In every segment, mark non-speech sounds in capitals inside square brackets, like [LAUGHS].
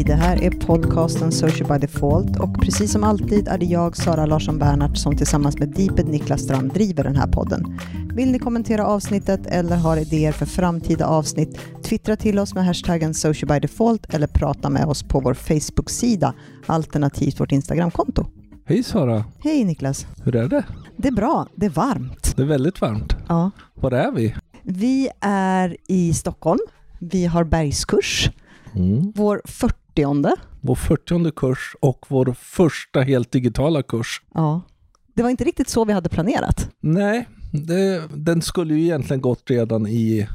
Hej, det här är podcasten Social by Default och precis som alltid är det jag, Sara Larsson Bernhardt, som tillsammans med Deeped Niklas Strand driver den här podden. Vill ni kommentera avsnittet eller har idéer för framtida avsnitt, twittra till oss med hashtaggen Social by Default eller prata med oss på vår Facebook-sida, alternativt vårt Instagramkonto. Hej Sara! Hej Niklas! Hur är det? Det är bra, det är varmt. Det är väldigt varmt. Ja. Var är vi? Vi är i Stockholm. Vi har bergskurs. Mm. Vår 40 Vår 40 kurs och vår första helt digitala kurs. Ja. Det var inte riktigt så vi hade planerat. Nej, det, den skulle ju egentligen gått redan i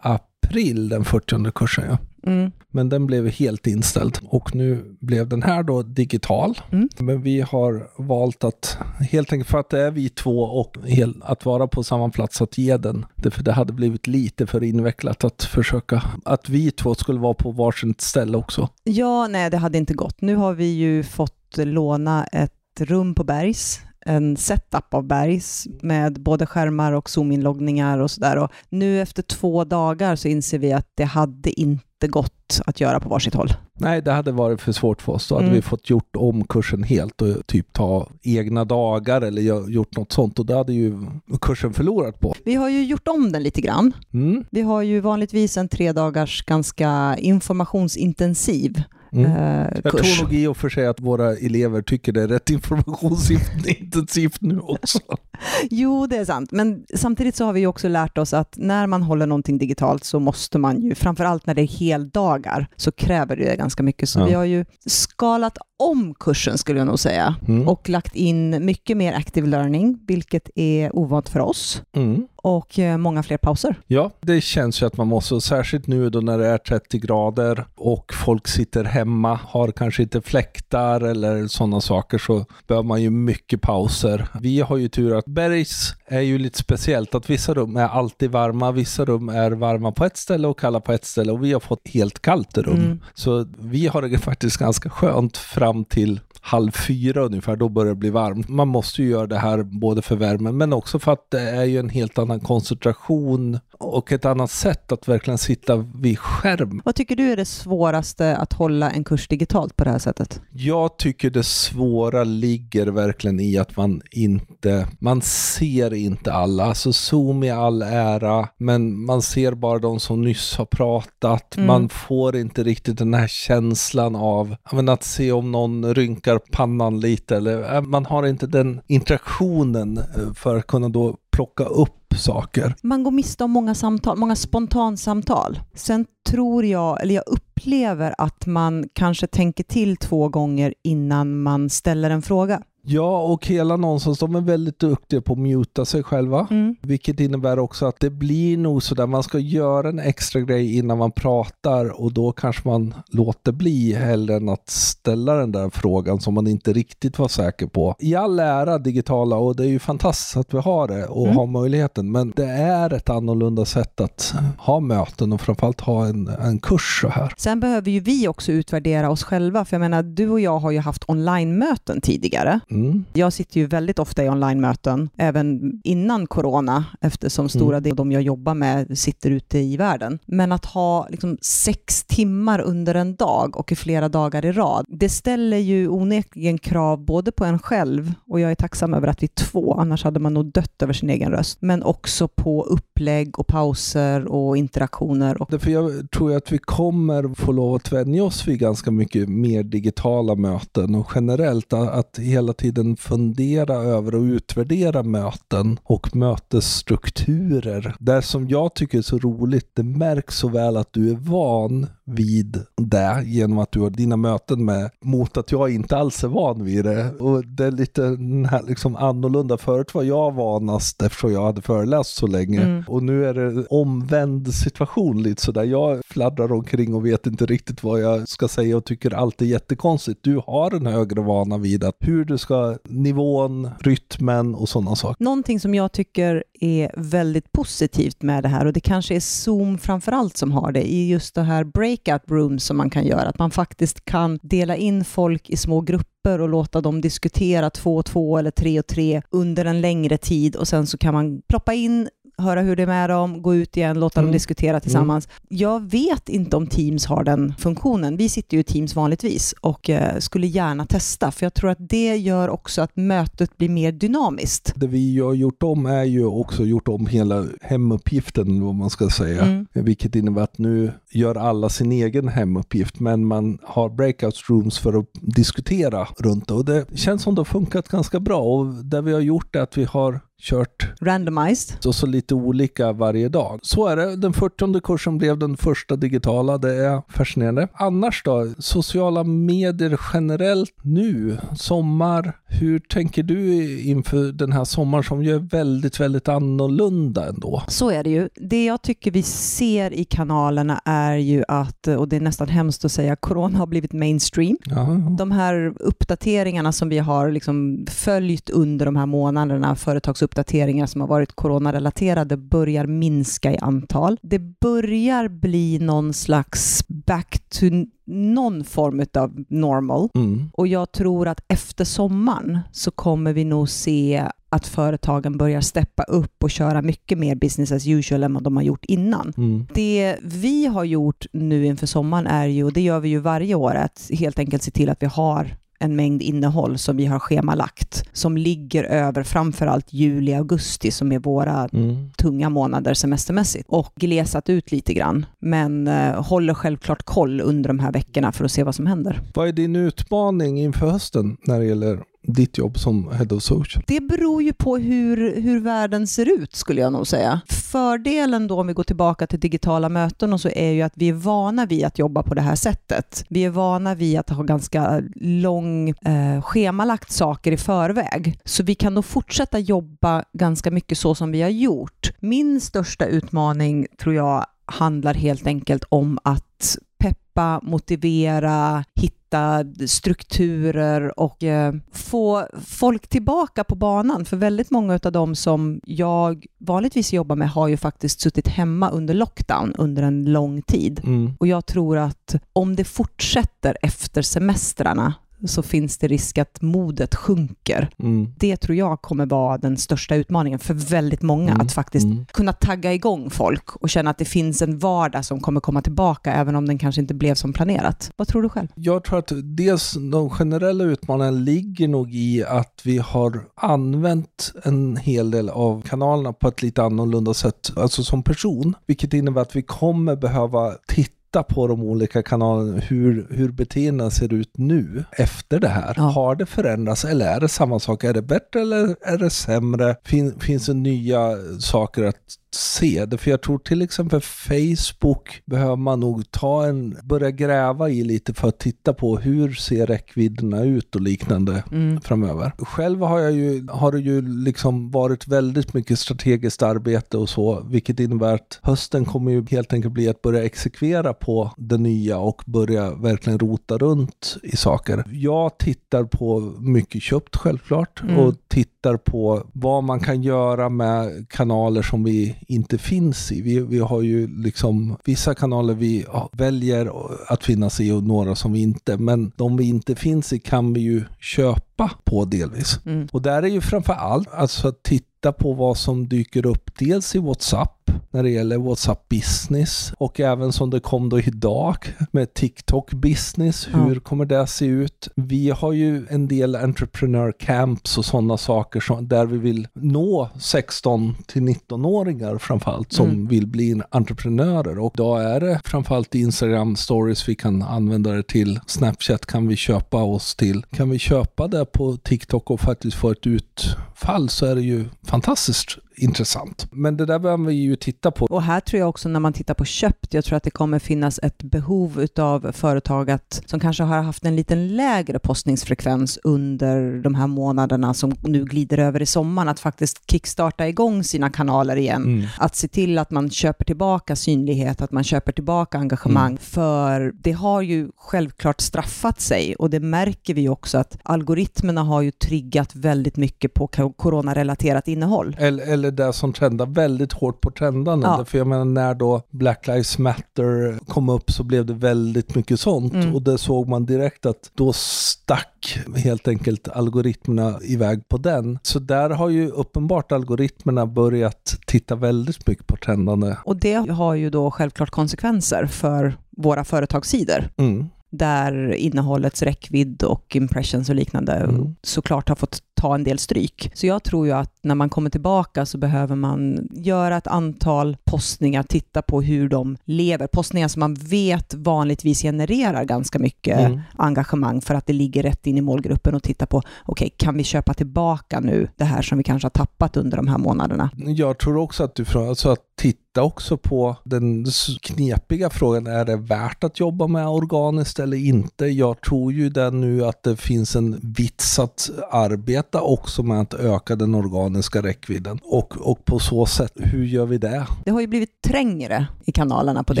april, den 40 kursen. Ja. Mm. Men den blev helt inställd och nu blev den här då digital. Mm. Men vi har valt att, helt enkelt för att det är vi två och att vara på samma plats, att ge den. Det, för det hade blivit lite för invecklat att försöka, att vi två skulle vara på varsitt ställe också. Ja, nej, det hade inte gått. Nu har vi ju fått låna ett rum på Bergs, en setup av Bergs med både skärmar och Zoom-inloggningar och sådär. Nu efter två dagar så inser vi att det hade inte gått att göra på varsitt håll. Nej, det hade varit för svårt för oss. Då hade Mm. vi fått gjort om kursen helt och typ ta egna dagar eller gjort något sånt och det hade ju kursen förlorat på. Vi har ju gjort om den lite grann. Mm. Vi har ju vanligtvis en tre dagars ganska informationsintensiv Mm. eh, Jag kurs. tror nog i och för sig att våra elever tycker det är rätt informationsintensivt nu också. [LAUGHS] Jo, det är sant. Men samtidigt så har vi ju också lärt oss att när man håller någonting digitalt så måste man ju, framförallt när det är heldagar, så kräver det ganska mycket. Så Ja. vi har ju skalat om kursen skulle jag nog säga Mm. och lagt in mycket mer active learning, vilket är ovant för oss, Mm. och eh, många fler pauser. Ja, det känns ju att man måste, särskilt nu då när det är 30 grader och folk sitter hemma, har kanske inte fläktar eller sådana saker, så behöver man ju mycket pauser. Vi har ju tur att Bergs är ju lite speciellt, att vissa rum är alltid varma, vissa rum är varma på ett ställe och kalla på ett ställe och vi har fått helt kallt rum. Mm. Så vi har det faktiskt ganska skönt fram till halv fyra ungefär, då börjar det bli varmt. Man måste ju göra det här både för värmen men också för att det är ju en helt annan koncentration och ett annat sätt att verkligen sitta vid skärm. Vad tycker du är det svåraste att hålla en kurs digitalt på det här sättet? Jag tycker det svåra ligger verkligen i att man inte, man ser inte alla. Alltså Zoom i all ära, men man ser bara de som nyss har pratat. Mm. Man får inte riktigt den här känslan av men att se om någon någon rynkar pannan lite eller eh, man har inte den interaktionen eh, för att kunna då plocka upp saker. Man går miste om många samtal, många spontansamtal. Sen tror jag, eller jag upplever att man kanske tänker till två gånger innan man ställer en fråga. Ja, och hela någonstans, de är väldigt duktiga på att muta sig själva. Mm. Vilket innebär också att det blir nog sådär, man ska göra en extra grej innan man pratar och då kanske man låter bli hellre än att ställa den där frågan som man inte riktigt var säker på. I all ära digitala och det är ju fantastiskt att vi har det och Mm. har möjligheten men det är ett annorlunda sätt att ha möten och framförallt ha en, en kurs så här. Sen behöver ju vi också utvärdera oss själva, för jag menar, du och jag har ju haft online-möten tidigare. Mm. Jag sitter ju väldigt ofta i online-möten, även innan corona, eftersom stora Mm. delar av de jag jobbar med sitter ute i världen. Men att ha liksom sex timmar under en dag och i flera dagar i rad, det ställer ju onekligen krav både på en själv, och jag är tacksam över att vi är två, annars hade man nog dött över sin egen röst, men också på upplägg och pauser och interaktioner. Och, Därför jag tror att vi kommer få lov att vänja oss vid ganska mycket mer digitala möten och generellt att, att hela tiden fundera över och utvärdera möten och mötesstrukturer. Det som jag tycker är så roligt, det märks så väl att du är van vid det genom att du har dina möten med mot att jag inte alls är van vid det. Och det är lite den här liksom annorlunda. Förut var jag vanast eftersom jag hade föreläst så länge Mm. och nu är det omvänd situation lite sådär. Jag fladdrar omkring och vet inte riktigt vad jag ska säga och tycker allt är jättekonstigt. Du har en högre vana vid att hur du ska, nivån, rytmen och sådana saker. Någonting som jag tycker är väldigt positivt med det här, och det kanske är Zoom framförallt som har det, är just det här breakout rooms som man kan göra. Att man faktiskt kan dela in folk i små grupper och låta dem diskutera två och två eller tre och tre under en längre tid och sen så kan man ploppa in höra hur det är med dem, gå ut igen, låta Mm. dem diskutera tillsammans. Jag vet inte om Teams har den funktionen. Vi sitter ju i Teams vanligtvis och eh, skulle gärna testa, för jag tror att det gör också att mötet blir mer dynamiskt. Det vi har gjort om är ju också gjort om hela hemuppgiften, vad man ska säga. Mm. Vilket innebär att nu gör alla sin egen hemuppgift, men man har breakout rooms för att diskutera runt det. Och det känns som det har funkat ganska bra. Och det vi har gjort är att vi har kört Randomized. så, så lite olika varje dag. Så är det. Den 40 kursen blev den första digitala. Det är fascinerande. Annars då? Sociala medier generellt nu? Sommar? Hur tänker du inför den här sommaren som ju är väldigt, väldigt annorlunda ändå? Så är det ju. Det jag tycker vi ser i kanalerna är ju att, och det är nästan hemskt att säga, corona har blivit mainstream. Ja, De här uppdateringarna som vi har liksom följt under de här månaderna, företagsuppdateringar som har varit coronarelaterade, börjar minska i antal. Det börjar bli någon slags back to någon form av normal. mm. Och jag tror att efter sommaren så kommer vi nog se att företagen börjar steppa upp och köra mycket mer business as usual än vad de har gjort innan. Mm. Det vi har gjort nu inför sommaren är ju, och det gör vi ju varje år, att helt enkelt se till att vi har en mängd innehåll som vi har schemalagt, som ligger över framförallt juli, augusti som är våra Mm. tunga månader semestermässigt och glesat ut lite grann. Men eh, håller självklart koll under de här veckorna för att se vad som händer. Vad är din utmaning inför hösten när det gäller ditt jobb som Head of Social? Det beror ju på hur, hur världen ser ut skulle jag nog säga. Fördelen då om vi går tillbaka till digitala möten och så är ju att vi är vana vid att jobba på det här sättet. Vi är vana vid att ha ganska lång eh, schemalagt saker i förväg. Så vi kan nog fortsätta jobba ganska mycket så som vi har gjort. Min största utmaning tror jag handlar helt enkelt om att peppa, motivera, hitta strukturer och eh, få folk tillbaka på banan. För väldigt många av dem som jag vanligtvis jobbar med har ju faktiskt suttit hemma under lockdown under en lång tid. Mm. Och jag tror att om det fortsätter efter semestrarna så finns det risk att modet sjunker. Mm. Det tror jag kommer vara den största utmaningen för väldigt många, Mm. att faktiskt Mm. kunna tagga igång folk och känna att det finns en vardag som kommer komma tillbaka även om den kanske inte blev som planerat. Vad tror du själv? Jag tror att dels de generella utmaningarna ligger nog i att vi har använt en hel del av kanalerna på ett lite annorlunda sätt, alltså som person, vilket innebär att vi kommer behöva titta på de olika kanalerna, hur, hur beteendena ser ut nu efter det här. Ja. Har det förändrats eller är det samma sak? Är det bättre eller är det sämre? Fin, finns det nya saker att se det. För jag tror till exempel Facebook behöver man nog ta en, börja gräva i lite för att titta på hur ser räckvidderna ut och liknande Mm. framöver. Själv har jag ju, har det ju liksom varit väldigt mycket strategiskt arbete och så, vilket innebär att hösten kommer ju helt enkelt bli att börja exekvera på det nya och börja verkligen rota runt i saker. Jag tittar på mycket köpt självklart Mm. och tittar på vad man kan göra med kanaler som vi inte finns i. Vi, vi har ju liksom vissa kanaler vi väljer att finnas i och några som vi inte, men de vi inte finns i kan vi ju köpa på delvis. Mm. Och där är ju framför allt alltså att titta på vad som dyker upp dels i WhatsApp när det gäller WhatsApp business och även som det kom då idag med TikTok business. Ja. Hur kommer det se ut? Vi har ju en del entrepreneur camps och sådana saker som, där vi vill nå 16 till 19-åringar framförallt som Mm. vill bli entreprenörer och då är det framförallt Instagram stories vi kan använda det till. Snapchat kan vi köpa oss till. Kan vi köpa det på TikTok och faktiskt få ett utfall så är det ju fantastiskt intressant. Men det där behöver vi ju titta på. Och här tror jag också när man tittar på köpt, jag tror att det kommer finnas ett behov av företag att, som kanske har haft en liten lägre postningsfrekvens under de här månaderna som nu glider över i sommaren, att faktiskt kickstarta igång sina kanaler igen. Mm. Att se till att man köper tillbaka synlighet, att man köper tillbaka engagemang. Mm. För det har ju självklart straffat sig och det märker vi också att algoritmerna har ju triggat väldigt mycket på coronarelaterat innehåll. Eller, eller det som trendar väldigt hårt på trendandet. Ja. För jag menar när då Black Lives Matter kom upp så blev det väldigt mycket sånt. Mm. Och det såg man direkt att då stack helt enkelt algoritmerna iväg på den. Så där har ju uppenbart algoritmerna börjat titta väldigt mycket på trendande. Och det har ju då självklart konsekvenser för våra företagssidor. Mm. där innehållets räckvidd och impressions och liknande Mm. såklart har fått ta en del stryk. Så jag tror ju att när man kommer tillbaka så behöver man göra ett antal postningar, titta på hur de lever. Postningar som man vet vanligtvis genererar ganska mycket Mm. engagemang för att det ligger rätt in i målgruppen och titta på, okej, kan vi köpa tillbaka nu det här som vi kanske har tappat under de här månaderna? Jag tror också att du alltså att titta också på den knepiga frågan, är det värt att jobba med organiskt eller inte? Jag tror ju där nu att det finns en vits att arbeta också med att öka den organiska räckvidden. Och, och på så sätt, hur gör vi det? Det har ju blivit trängre i kanalerna på det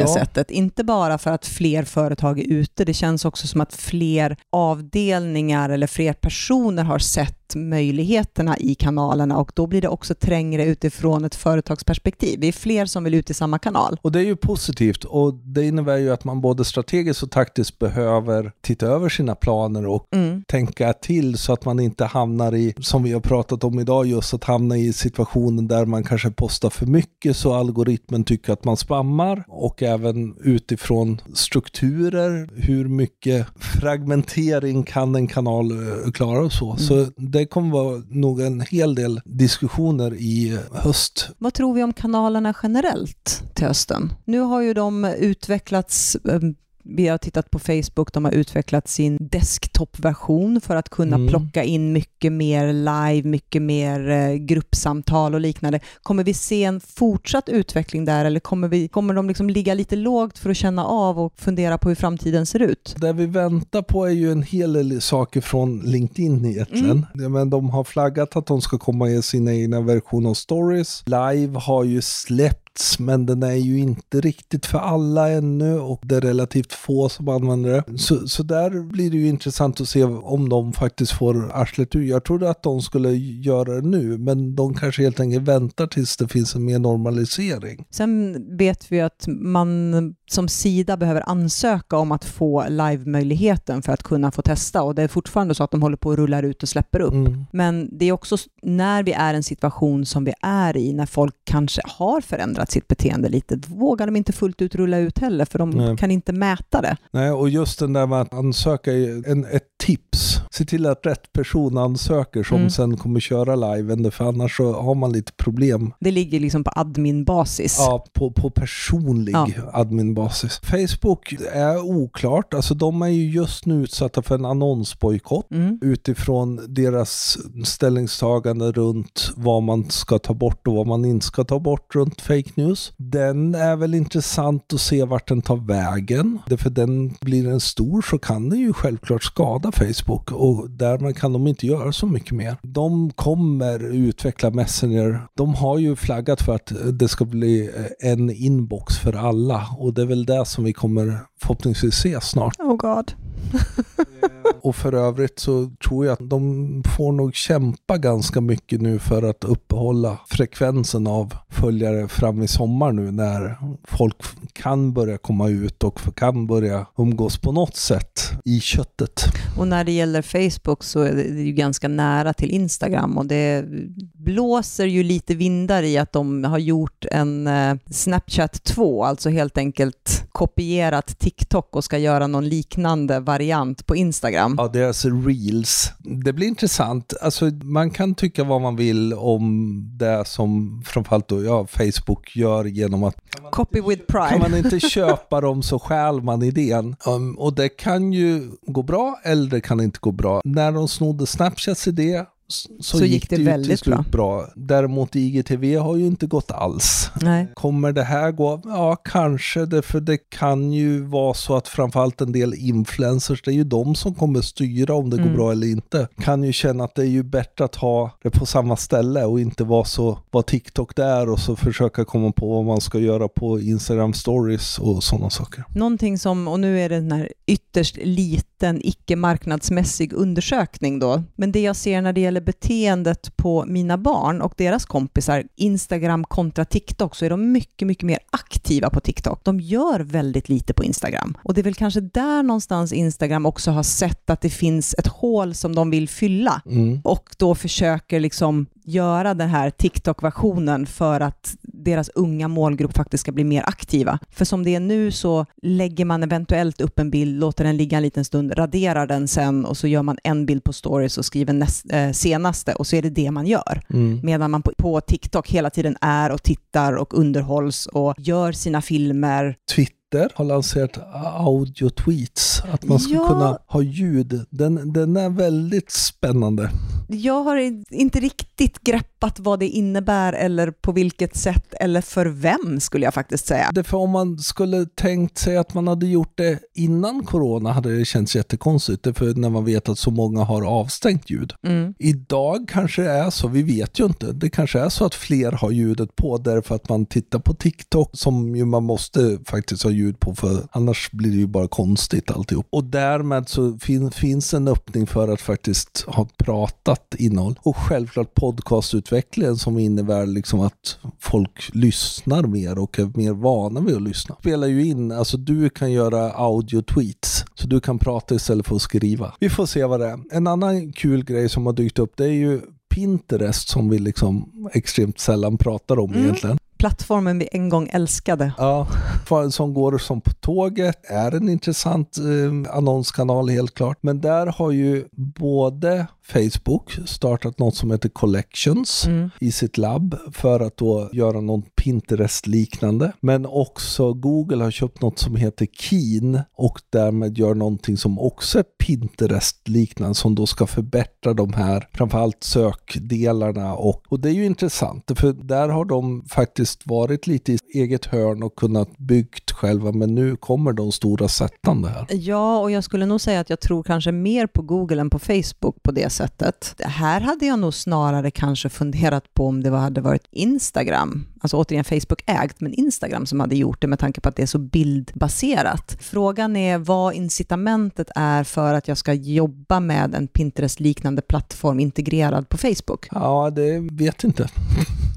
Ja. sättet. Inte bara för att fler företag är ute, det känns också som att fler avdelningar eller fler personer har sett möjligheterna i kanalerna och då blir det också trängre utifrån ett företagsperspektiv. Vi är fler som vill ut i samma kanal. Och det är ju positivt och det innebär ju att man både strategiskt och taktiskt behöver titta över sina planer och Mm. tänka till så att man inte hamnar i, som vi har pratat om idag, just att hamna i situationen där man kanske postar för mycket så algoritmen tycker att man spammar och även utifrån strukturer, hur mycket fragmentering kan en kanal eh, klara och så. Så det kommer vara nog en hel del diskussioner i höst. Vad tror vi om kanalerna generellt till hösten? Nu har ju de utvecklats eh, vi har tittat på Facebook, de har utvecklat sin desktop-version för att kunna Mm. plocka in mycket mer live, mycket mer eh, gruppsamtal och liknande. Kommer vi se en fortsatt utveckling där eller kommer, vi, kommer de liksom ligga lite lågt för att känna av och fundera på hur framtiden ser ut? Det vi väntar på är ju en hel del saker från LinkedIn egentligen. Mm. Men de har flaggat att de ska komma i sina egna versioner av stories. Live har ju plats, men den är ju inte riktigt för alla ännu och det är relativt få som använder det. Så, så där blir det ju intressant att se om de faktiskt får arslet ur. Jag trodde att de skulle göra det nu men de kanske helt enkelt väntar tills det finns en mer normalisering. Sen vet vi att man som sida behöver ansöka om att få live-möjligheten för att kunna få testa och det är fortfarande så att de håller på att rulla ut och släpper upp. Mm. Men det är också när vi är i en situation som vi är i, när folk kanske har förändrat sitt beteende lite, då vågar de inte fullt ut rulla ut heller, för de Nej. kan inte mäta det. Nej, och just den där med att ansöka är en, ett tips. Se till att rätt person ansöker som Mm. sen kommer köra live, för annars så har man lite problem. Det ligger liksom på admin-basis. Ja, på, på personlig Ja. adminbasis. Facebook är oklart, alltså de är ju just nu utsatta för en annonsbojkott Mm. utifrån deras ställningstagande runt vad man ska ta bort och vad man inte ska ta bort runt fake news. Den är väl intressant att se vart den tar vägen. För den blir den stor så kan den ju självklart skada Facebook och därmed kan de inte göra så mycket mer. De kommer utveckla Messenger. De har ju flaggat för att det ska bli eh, en inbox för alla och det är väl det som vi kommer förhoppningsvis se snart. Oh god. [LAUGHS] Och för övrigt så tror jag att de får nog kämpa ganska mycket nu för att uppehålla frekvensen av följare fram i sommar nu när folk kan börja komma ut och kan börja umgås på något sätt i köttet. Och när det gäller Facebook så är det ju ganska nära till Instagram och det blåser ju lite vindar i att de har gjort en eh, Snapchat 2, alltså helt enkelt kopierat TikTok och ska göra någon liknande variant på Instagram. Ja, deras reels. Det blir intressant. Alltså, man kan tycka vad man vill om det som framförallt då, ja, Facebook gör genom att Copy with Kan pride. man inte [LAUGHS] köpa dem så stjäl man idén. Um, och det kan ju gå bra eller det kan inte gå bra. När de snodde Snapchats idé så, Så gick, det det, ju till väldigt slut bra. Däremot IGTV har ju inte gått alls. Nej. Kommer det här gå? Ja, kanske det, för det kan ju vara så att framförallt en del influencers, det är ju de som kommer styra om det Mm. går bra eller inte. Kan ju känna att det är ju bättre att ha det på samma ställe och inte vara så, vara TikTok där och så försöka komma på vad man ska göra på Instagram stories och sådana saker. Någonting som, och nu är det den här ytterst liten icke-marknadsmässig undersökning då, men det jag ser när det gäller gäller beteendet på mina barn och deras kompisar, Instagram kontra TikTok, så är de mycket, mycket mer aktiva på TikTok. De gör väldigt lite på Instagram. Och det är väl kanske där någonstans Instagram också har sett att det finns ett hål som de vill fylla Mm. och då försöker liksom göra den här TikTok-versionen för att deras unga målgrupp faktiskt ska bli mer aktiva. För som det är nu så lägger man eventuellt upp en bild, låter den ligga en liten stund, raderar den sen och så gör man en bild på stories och skriver näst, eh, senaste och så är det det man gör. Mm. Medan man på, på TikTok hela tiden är och tittar och underhålls och gör sina filmer. Twitter har lanserat audio-tweets, att man ska Ja. kunna ha ljud. Den, den är väldigt spännande. Jag har inte riktigt greppat vad det innebär eller på vilket sätt eller för vem skulle jag faktiskt säga. Därför om man skulle tänkt sig att man hade gjort det innan corona hade det känts jättekonstigt. Därför när man vet att så många har avstängt ljud. Mm. Idag kanske det är så, vi vet ju inte. Det kanske är så att fler har ljudet på därför att man tittar på TikTok som ju man måste faktiskt ha ljud på för annars blir det ju bara konstigt alltihop. Och därmed så fin, finns en öppning för att faktiskt ha pratat innehåll. Och självklart podcastutvecklingen som innebär liksom att folk lyssnar mer och är mer vana vid att lyssna. Spelar ju in, alltså du kan göra audio-tweets. Så du kan prata istället för att skriva. Vi får se vad det är. En annan kul grej som har dykt upp det är ju Pinterest som vi liksom extremt sällan pratar om Mm. egentligen. Plattformen vi en gång älskade. Ja, som går som på tåget, är en intressant eh, annonskanal helt klart. Men där har ju både Facebook startat något som heter Collections Mm. i sitt labb för att då göra något Pinterest-liknande. Men också Google har köpt något som heter Keen och därmed gör någonting som också är Pinterest-liknande som då ska förbättra de här, framförallt sökdelarna och, och det är ju intressant för där har de faktiskt varit lite i eget hörn och kunnat byggt själva men nu kommer de stora sättande här. Ja, och jag skulle nog säga att jag tror kanske mer på Google än på Facebook på det sättet. Det här hade jag nog snarare kanske funderat på om det hade varit Instagram, alltså återigen Facebook ägt, men Instagram som hade gjort det med tanke på att det är så bildbaserat. Frågan är vad incitamentet är för att jag ska jobba med en Pinterest-liknande plattform integrerad på Facebook. Ja, det vet inte.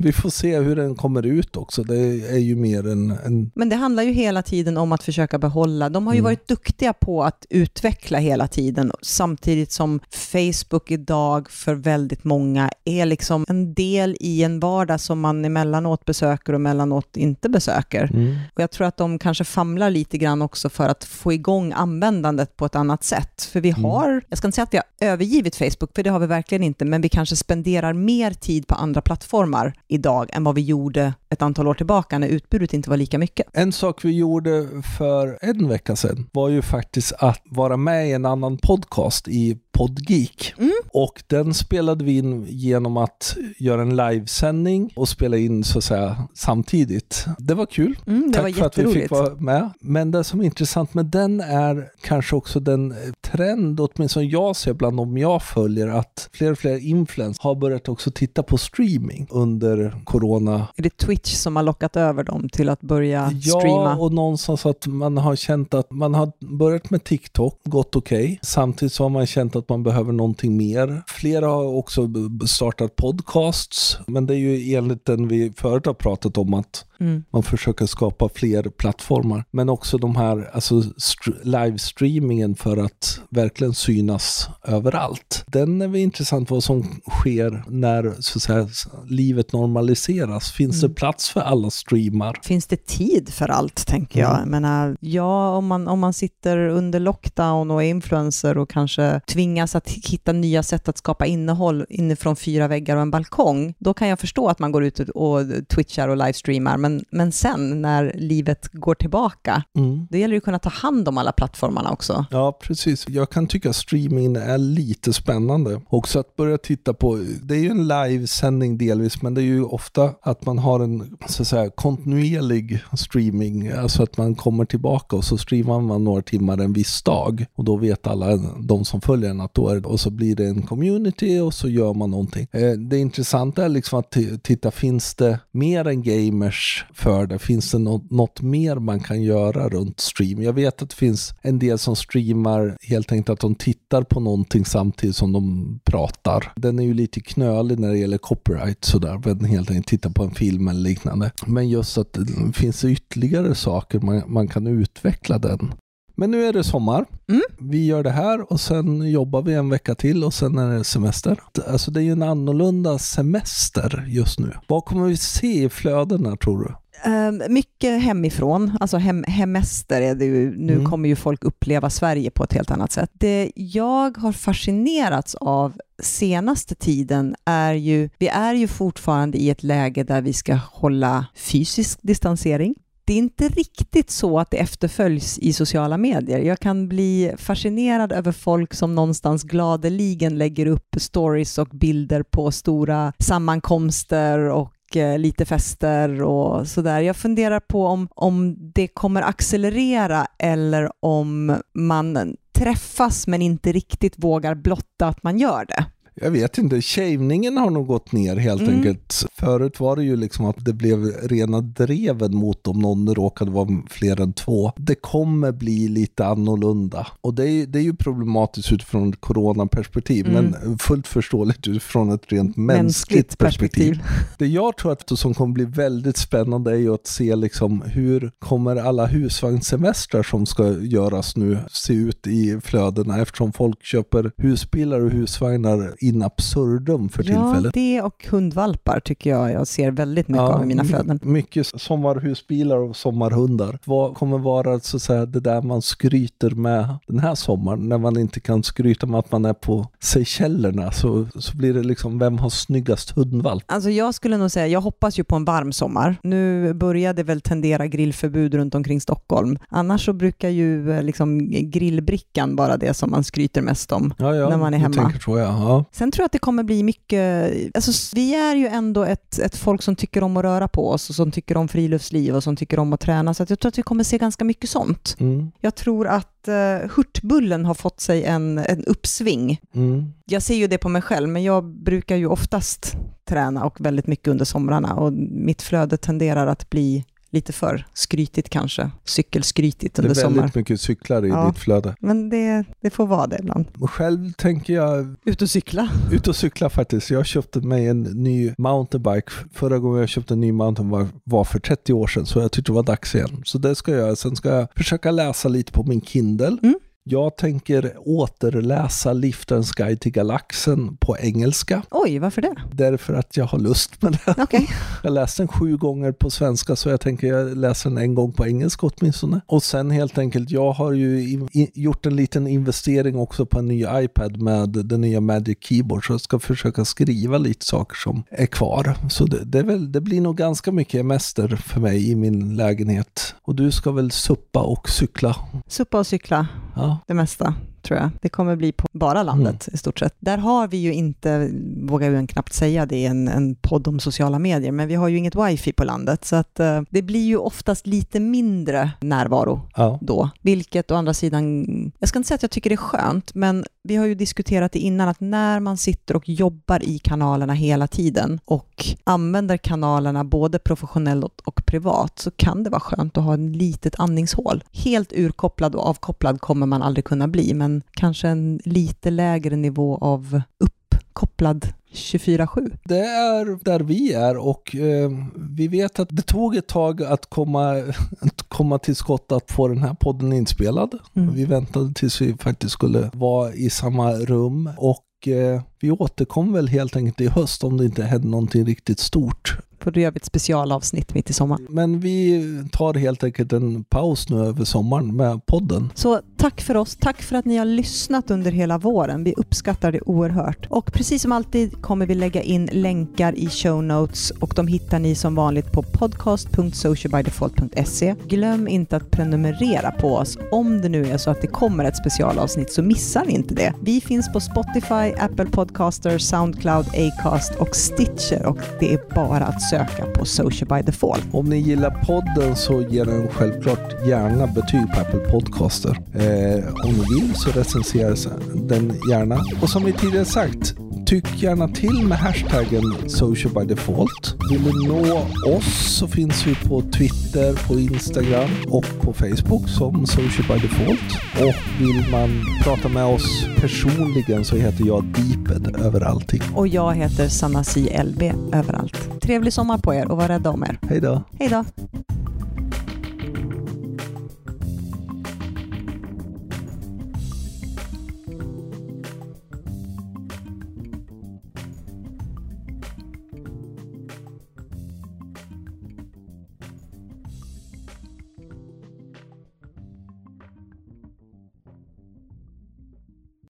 Vi får se hur den kommer ut också. Det är ju mer en, en Men det handlar ju hela tiden om att försöka behålla. De har ju Mm. varit duktiga på att utveckla hela tiden, samtidigt som Facebook idag för väldigt många är liksom en del i en vardag som man emellanåt besöker och emellanåt inte besöker. Och jag tror att de kanske famlar lite grann också för att få igång användandet på ett annat sätt. För vi Mm. har, jag ska inte säga att vi har övergivit Facebook, för det har vi verkligen inte, men vi kanske spenderar mer tid på andra plattformar idag än vad vi gjorde ett antal år tillbaka när utbudet inte var lika mycket. En sak vi gjorde för en vecka sedan var ju faktiskt att vara med i en annan podcast i Podgeek. Mm. Och den spelade vi in genom att göra en livesändning och spela in så att säga samtidigt. Det var kul. Mm, det Tack var för att vi fick vara med. Men det som är intressant med den är kanske också den trend, åtminstone jag ser bland dem jag följer, att fler och fler influencers har börjat också titta på streaming under corona Är det Twitch som har lockat över dem till att börja Ja, streama? och någonstans att man har känt att man har börjat med TikTok, gått okej. Samtidigt så har man känt att man behöver någonting mer. Flera har också startat podcasts, men det är ju enligt den vi förut har pratat om att Mm. man försöker skapa fler plattformar. Men också de här, alltså str- livestreamingen för att verkligen synas överallt. Den är väl intressant vad som sker när så att säga, livet normaliseras. Finns det Mm. plats för alla streamar? Finns det tid för allt, tänker jag. Mm. Jag menar, ja, om man, om man sitter under lockdown och är influencer och kanske tvingas att hitta nya sätt att skapa innehåll inifrån fyra väggar och en balkong, då kan jag förstå att man går ut och twitchar och livestreamar. Men, men sen, när livet går tillbaka, Mm. då gäller det att kunna ta hand om alla plattformarna också. Ja, precis. Jag kan tycka streaming är lite spännande. Också att börja titta på, det är ju en livesändning delvis, men det är ju ofta att man har en så att säga, kontinuerlig streaming. Alltså att man kommer tillbaka och så streamar man några timmar en viss dag. Och då vet alla de som följer en att då är och så blir det en community och så gör man någonting. Eh, Det intressanta är liksom att titta, finns det mer än gamers för det? Finns det något, något mer man kan göra runt stream? Jag vet att det finns en del som streamar helt enkelt att de tittar på någonting samtidigt som de pratar. Den är ju lite knölig när det gäller copyright sådär, men helt enkelt tittar på en film eller liknande. Men just att det finns ytterligare saker man, man kan utveckla den. Men nu är det sommar. Mm. Vi gör det här och sen jobbar vi en vecka till och sen är det semester. Alltså det är ju en annorlunda semester just nu. Vad kommer vi se i flödena tror du? Um, mycket hemifrån, alltså hem, hemester är det ju. Nu Mm. kommer ju folk uppleva Sverige på ett helt annat sätt. Det jag har fascinerats av senaste tiden är ju, vi är ju fortfarande i ett läge där vi ska hålla fysisk distansering. Det är inte riktigt så att det efterföljs i sociala medier. Jag kan bli fascinerad över folk som någonstans gladeligen lägger upp stories och bilder på stora sammankomster och eh, lite fester och sådär. Jag funderar på om, om det kommer accelerera eller om man träffas men inte riktigt vågar blotta att man gör det. Jag vet inte, shavningen har nog gått ner helt Mm. enkelt. Förut var det ju liksom att det blev rena dreven mot om någon råkade vara fler än två. Det kommer bli lite annorlunda. Och det är, det är ju problematiskt utifrån ett coronaperspektiv, Mm. men fullt förståeligt utifrån ett rent mänskligt, perspektiv. [LAUGHS] Det jag tror att det som kommer bli väldigt spännande är ju att se liksom hur kommer alla husvagnssemestrar som ska göras nu se ut i flödena eftersom folk köper husbilar och husvagnar in absurdum för Ja, tillfället. det och hundvalpar tycker jag jag ser väldigt mycket av i mina flöden. Mycket sommarhusbilar och sommarhundar. Vad kommer vara så att säga, det där man skryter med den här sommaren när man inte kan skryta med att man är på Seychellerna så, så blir det liksom vem har snyggast hundvalp? Alltså jag skulle nog säga, jag hoppas ju på en varm sommar. Nu började väl tendera grillförbud runt omkring Stockholm. Annars så brukar ju eh, liksom grillbrickan vara det som man skryter mest om. Ja, ja, När man är hemma. tänker så ja. Sen tror jag att det kommer bli mycket, alltså vi är ju ändå ett, ett folk som tycker om att röra på oss och som tycker om friluftsliv och som tycker om att träna. Så att jag tror att vi kommer se ganska mycket sånt. Mm, Jag tror att uh, Hurtbullen har fått sig en, en uppsving. mm. Jag ser ju det på mig själv, men jag brukar ju oftast träna och väldigt mycket under somrarna och mitt flöde tenderar att bli lite för skrytigt kanske, cykelskrytigt Det under är sommar. väldigt mycket cyklar i Ja. ditt flöde. Men det, det får vara det ibland. Själv tänker jag Ut och cykla. ut och cykla faktiskt. Jag köpte mig en ny mountainbike. Förra gången jag köpte en ny mountainbike var för 30 år sedan, så jag tyckte det var dags igen. Så det ska jag göra. Sen ska jag försöka läsa lite på min Kindle. Mm. Jag tänker återläsa Liftarens guide till galaxen på engelska. Oj, varför det? Därför att jag har lust med det. Okej. [LAUGHS] Jag läste den sju gånger på svenska så jag tänker jag läser den en gång på engelska åtminstone. Och sen helt enkelt, jag har ju i, gjort en liten investering också på en ny iPad med den nya Magic Keyboard så jag ska försöka skriva lite saker som är kvar. Så det, det, är väl, det blir nog ganska mycket mäster för mig i min lägenhet. Och du ska väl suppa och cykla? Suppa och cykla, Ja, det mesta tror jag. Det kommer bli på bara landet i stort sett. Där har vi ju inte, vågar jag knappt säga det, en, en podd om sociala medier, men vi har ju inget wifi på landet, så att eh, det blir ju oftast lite mindre närvaro ja. då, vilket å andra sidan, jag ska inte säga att jag tycker det är skönt, men vi har ju diskuterat det innan, att när man sitter och jobbar i kanalerna hela tiden och använder kanalerna både professionellt och privat, så kan det vara skönt att ha ett litet andningshål. Helt urkopplad och avkopplad kommer man aldrig kunna bli, men kanske en lite lägre nivå av uppkopplad 24-7. Det är där vi är och eh, vi vet att det tog ett tag att komma, [LAUGHS] att komma till skott att få den här podden inspelad. Mm. Vi väntade tills vi faktiskt skulle vara i samma rum och eh, vi återkom väl helt enkelt i höst om det inte hände någonting riktigt stort. För då gör vi ett specialavsnitt mitt i sommaren. Men vi tar helt enkelt en paus nu över sommaren med podden. Så tack för oss. Tack för att ni har lyssnat under hela våren. Vi uppskattar det oerhört. Och precis som alltid kommer vi lägga in länkar i show notes och de hittar ni som vanligt på podcast.socialbydefault.se. Glöm inte att prenumerera på oss. Om det nu är så att det kommer ett specialavsnitt så missar ni inte det. Vi finns på Spotify, Apple Podcaster, Soundcloud, Acast och Stitcher och det är bara att söka på Social by Default. Om ni gillar podden så ge den självklart gärna betyg på Apple Podcaster. Eh, om ni vill så recenseras den gärna. Och som vi tidigare sagt, Tyck gärna till med hashtaggen social by default. Vill du nå oss så finns vi på Twitter, på Instagram och på Facebook som social by default. Och vill man prata med oss personligen så heter jag Deeped över allting. Och jag heter Sanna C. LB överallt. Trevlig sommar på er och var rädda om er. Hej då! Hej då!